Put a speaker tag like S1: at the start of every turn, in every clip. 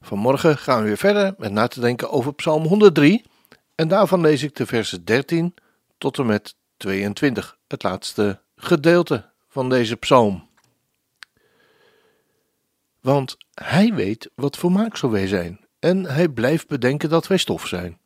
S1: Vanmorgen gaan we weer verder met na te denken over Psalm 103 en daarvan lees ik de versen 13 tot en met 22, het laatste gedeelte van deze psalm. Want hij weet wat volmaakt wij zijn en hij blijft bedenken dat wij stof zijn.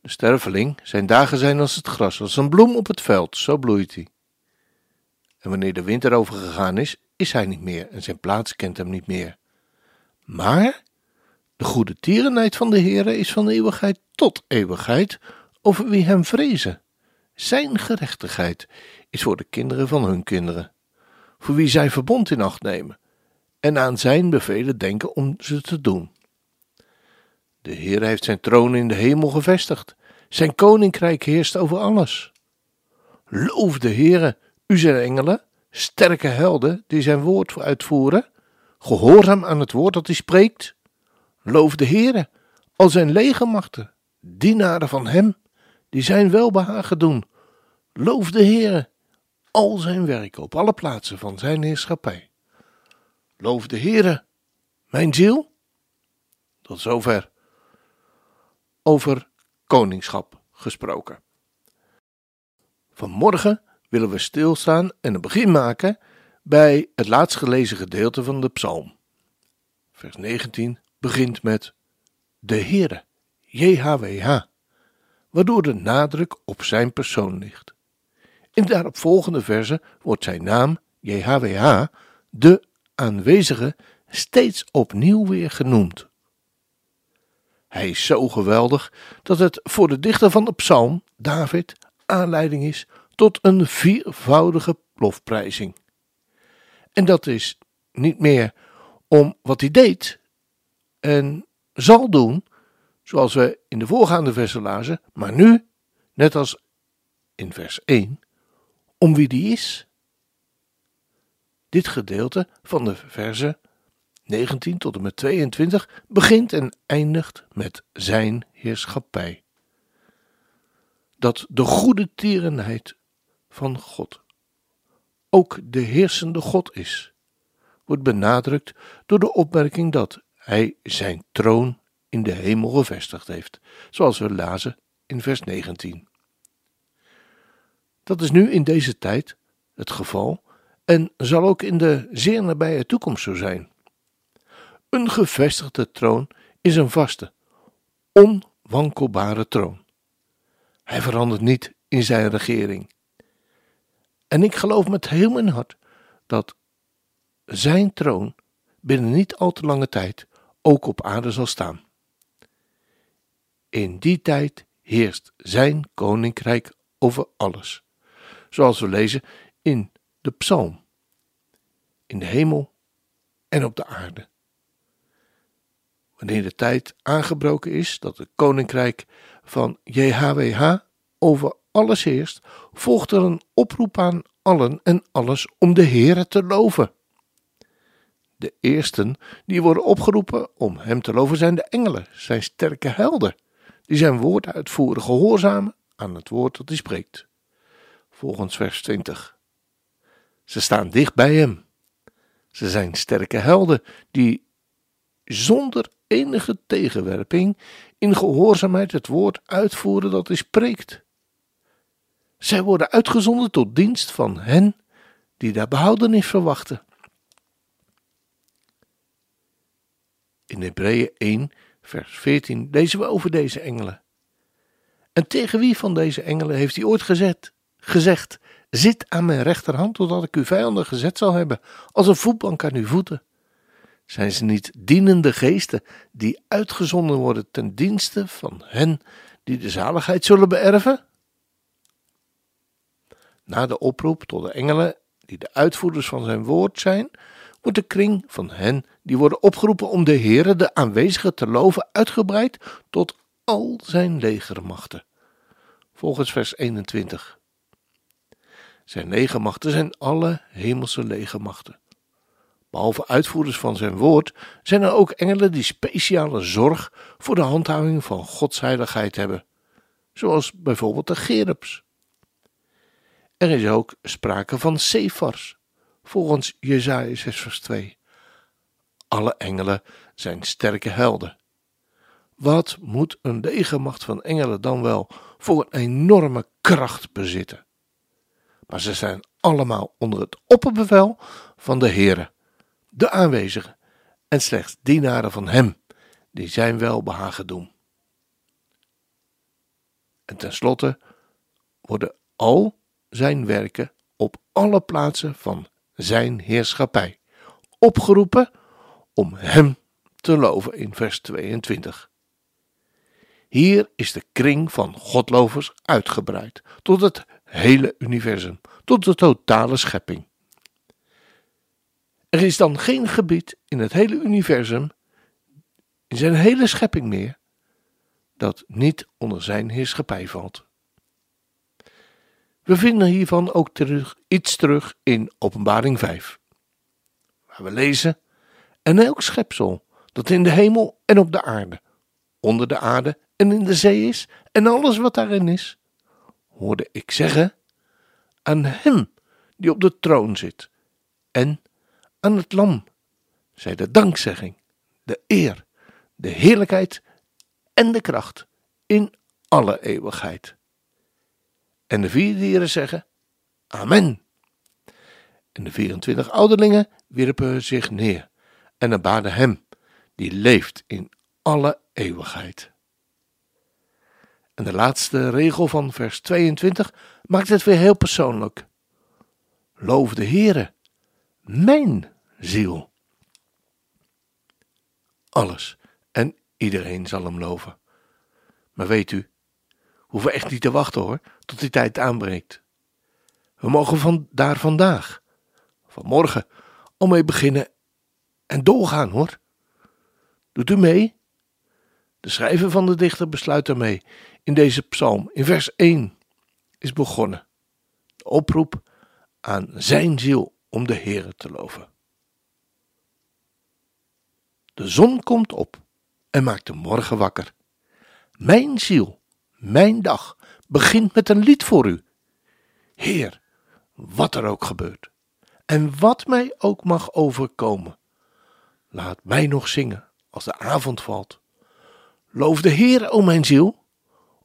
S1: De sterveling, zijn dagen zijn als het gras, als een bloem op het veld, zo bloeit hij. En wanneer de winter overgegaan is, is hij niet meer en zijn plaats kent hem niet meer. Maar de goede tierenheid van de Heere is van eeuwigheid tot eeuwigheid over wie hem vrezen. Zijn gerechtigheid is voor de kinderen van hun kinderen, voor wie zij verbond in acht nemen en aan zijn bevelen denken om ze te doen. De Heer heeft zijn troon in de hemel gevestigd, zijn koninkrijk heerst over alles. Loof de Heere, u zijn engelen, sterke helden die zijn woord uitvoeren, gehoorzaam aan het woord dat hij spreekt. Loof de Heere, al zijn legermachten, dienaren van hem, die zijn welbehagen doen. Loof de Heere, al zijn werk op alle plaatsen van zijn heerschappij. Loof de Heere, mijn ziel. Tot zover. Over koningschap gesproken. Vanmorgen willen we stilstaan en een begin maken bij het laatst gelezen gedeelte van de psalm. Vers 19 begint met de Heere, JHWH, waardoor de nadruk op zijn persoon ligt. In de daaropvolgende verse wordt zijn naam, JHWH, de aanwezige, steeds opnieuw weer genoemd. Hij is zo geweldig dat het voor de dichter van de psalm, David, aanleiding is tot een viervoudige lofprijzing. En dat is niet meer om wat hij deed en zal doen, zoals we in de voorgaande versen lazen, maar nu, net als in vers 1, om wie die is. Dit gedeelte van de versen 19 tot en met 22 begint en eindigt met zijn heerschappij. Dat de goede tierenheid van God ook de heersende God is, wordt benadrukt door de opmerking dat hij zijn troon in de hemel gevestigd heeft, zoals we lazen in vers 19. Dat is nu in deze tijd het geval en zal ook in de zeer nabije toekomst zo zijn. Een gevestigde troon is een vaste, onwankelbare troon. Hij verandert niet in zijn regering. En ik geloof met heel mijn hart dat zijn troon binnen niet al te lange tijd ook op aarde zal staan. In die tijd heerst zijn koninkrijk over alles, zoals we lezen in de psalm, in de hemel en op de aarde. Wanneer de tijd aangebroken is dat het koninkrijk van JHWH over alles heerst, volgt er een oproep aan allen en alles om de Heere te loven. De eersten die worden opgeroepen om hem te loven zijn de engelen, zijn sterke helden, die zijn woord uitvoeren, gehoorzamen aan het woord dat hij spreekt. Volgens vers 20. Ze staan dicht bij hem. Ze zijn sterke helden die zonder enige tegenwerping in gehoorzaamheid het woord uitvoeren dat hij spreekt. Zij worden uitgezonden tot dienst van hen die daar behoudenis verwachten. In Hebreeën 1, vers 14 lezen we over deze engelen. En tegen wie van deze engelen heeft hij ooit gezet, gezegd: Zit aan mijn rechterhand totdat ik uw vijanden gezet zal hebben, als een voetbank aan uw voeten? Zijn ze niet dienende geesten die uitgezonden worden ten dienste van hen die de zaligheid zullen beërven? Na de oproep tot de engelen die de uitvoerders van zijn woord zijn, wordt de kring van hen die worden opgeroepen om de Heere, de aanwezigen, te loven, uitgebreid tot al zijn legermachten. Volgens vers 21. Zijn legermachten zijn alle hemelse legermachten. Behalve uitvoerders van zijn woord zijn er ook engelen die speciale zorg voor de handhaving van Gods heiligheid hebben, zoals bijvoorbeeld de gerubs. Er is ook sprake van sefars, volgens Jesaja 6 vers 2. Alle engelen zijn sterke helden. Wat moet een legermacht van engelen dan wel voor een enorme kracht bezitten? Maar ze zijn allemaal onder het opperbevel van de Heere, de aanwezigen en slechts dienaren van Hem, die zijn welbehagen doen. En tenslotte worden al zijn werken op alle plaatsen van zijn heerschappij opgeroepen om Hem te loven in vers 22. Hier is de kring van godlovers uitgebreid tot het hele universum, tot de totale schepping. Er is dan geen gebied in het hele universum, in zijn hele schepping meer, dat niet onder zijn heerschappij valt. We vinden hiervan ook terug, iets terug in Openbaring 5, waar we lezen: En elk schepsel dat in de hemel en op de aarde, onder de aarde en in de zee is, en alles wat daarin is, hoorde ik zeggen: Aan Hem die op de troon zit, en aan het Lam, zij de dankzegging, de eer, de heerlijkheid en de kracht in alle eeuwigheid. En de vier dieren zeggen: Amen. En de 24 ouderlingen wierpen zich neer en aanbaden hem, die leeft in alle eeuwigheid. En de laatste regel van vers 22 maakt het weer heel persoonlijk. Loof de Heere, mijn ziel. Alles en iedereen zal hem loven. Maar weet u, hoeven echt niet te wachten hoor, tot die tijd aanbreekt. We mogen van daar vandaag, vanmorgen, al mee beginnen en doorgaan hoor. Doet u mee? De schrijver van de dichter besluit daarmee in deze psalm, in vers 1, is begonnen. De oproep aan zijn ziel om de Heere te loven. De zon komt op en maakt de morgen wakker. Mijn ziel, mijn dag, begint met een lied voor u. Heer, wat er ook gebeurt en wat mij ook mag overkomen, laat mij nog zingen als de avond valt. Loof de Heer, o mijn ziel,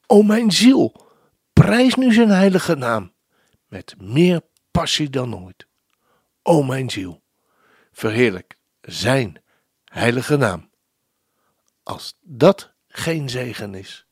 S1: o mijn ziel, prijs nu zijn heilige naam met meer passie dan ooit. O mijn ziel, verheerlijk zijn heilige naam. Als dat geen zegen is.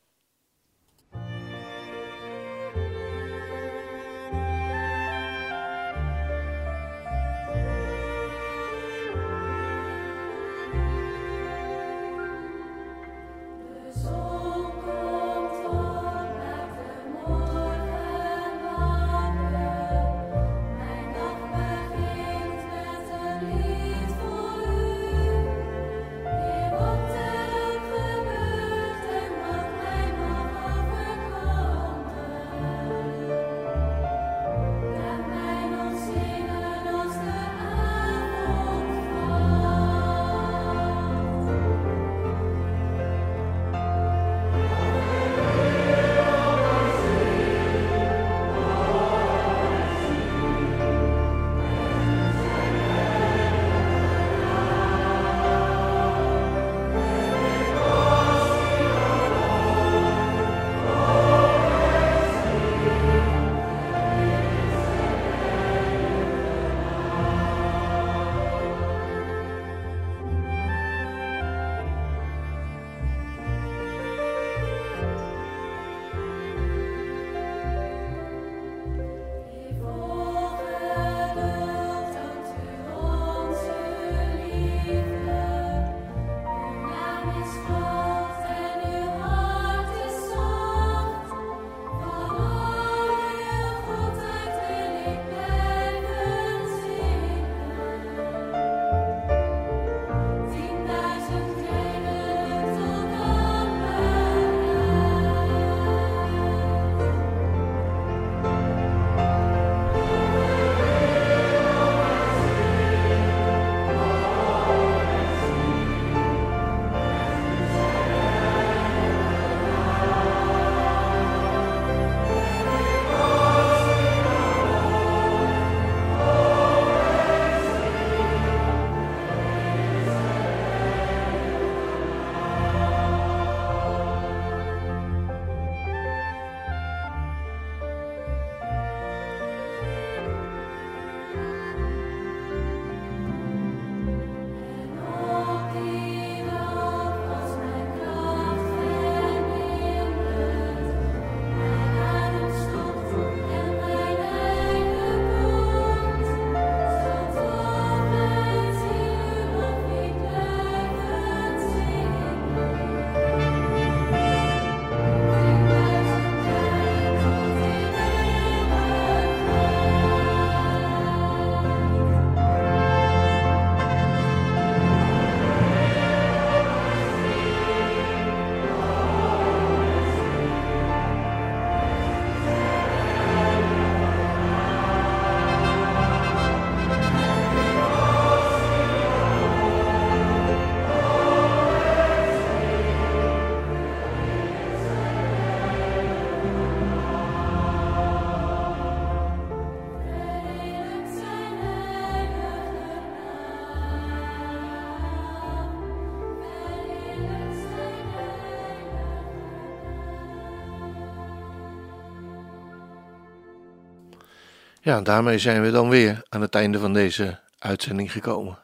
S1: Ja, daarmee zijn we dan weer aan het einde van deze uitzending gekomen.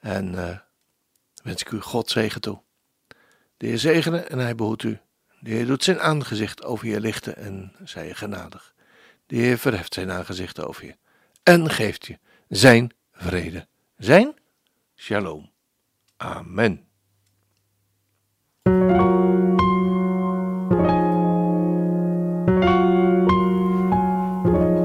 S1: En uh, wens ik u God zegen toe. De Heer zegene en hij behoedt u. De Heer doet zijn aangezicht over je lichten en zij je genadig. De Heer verheft zijn aangezicht over je en geeft je zijn vrede. Zijn shalom. Amen.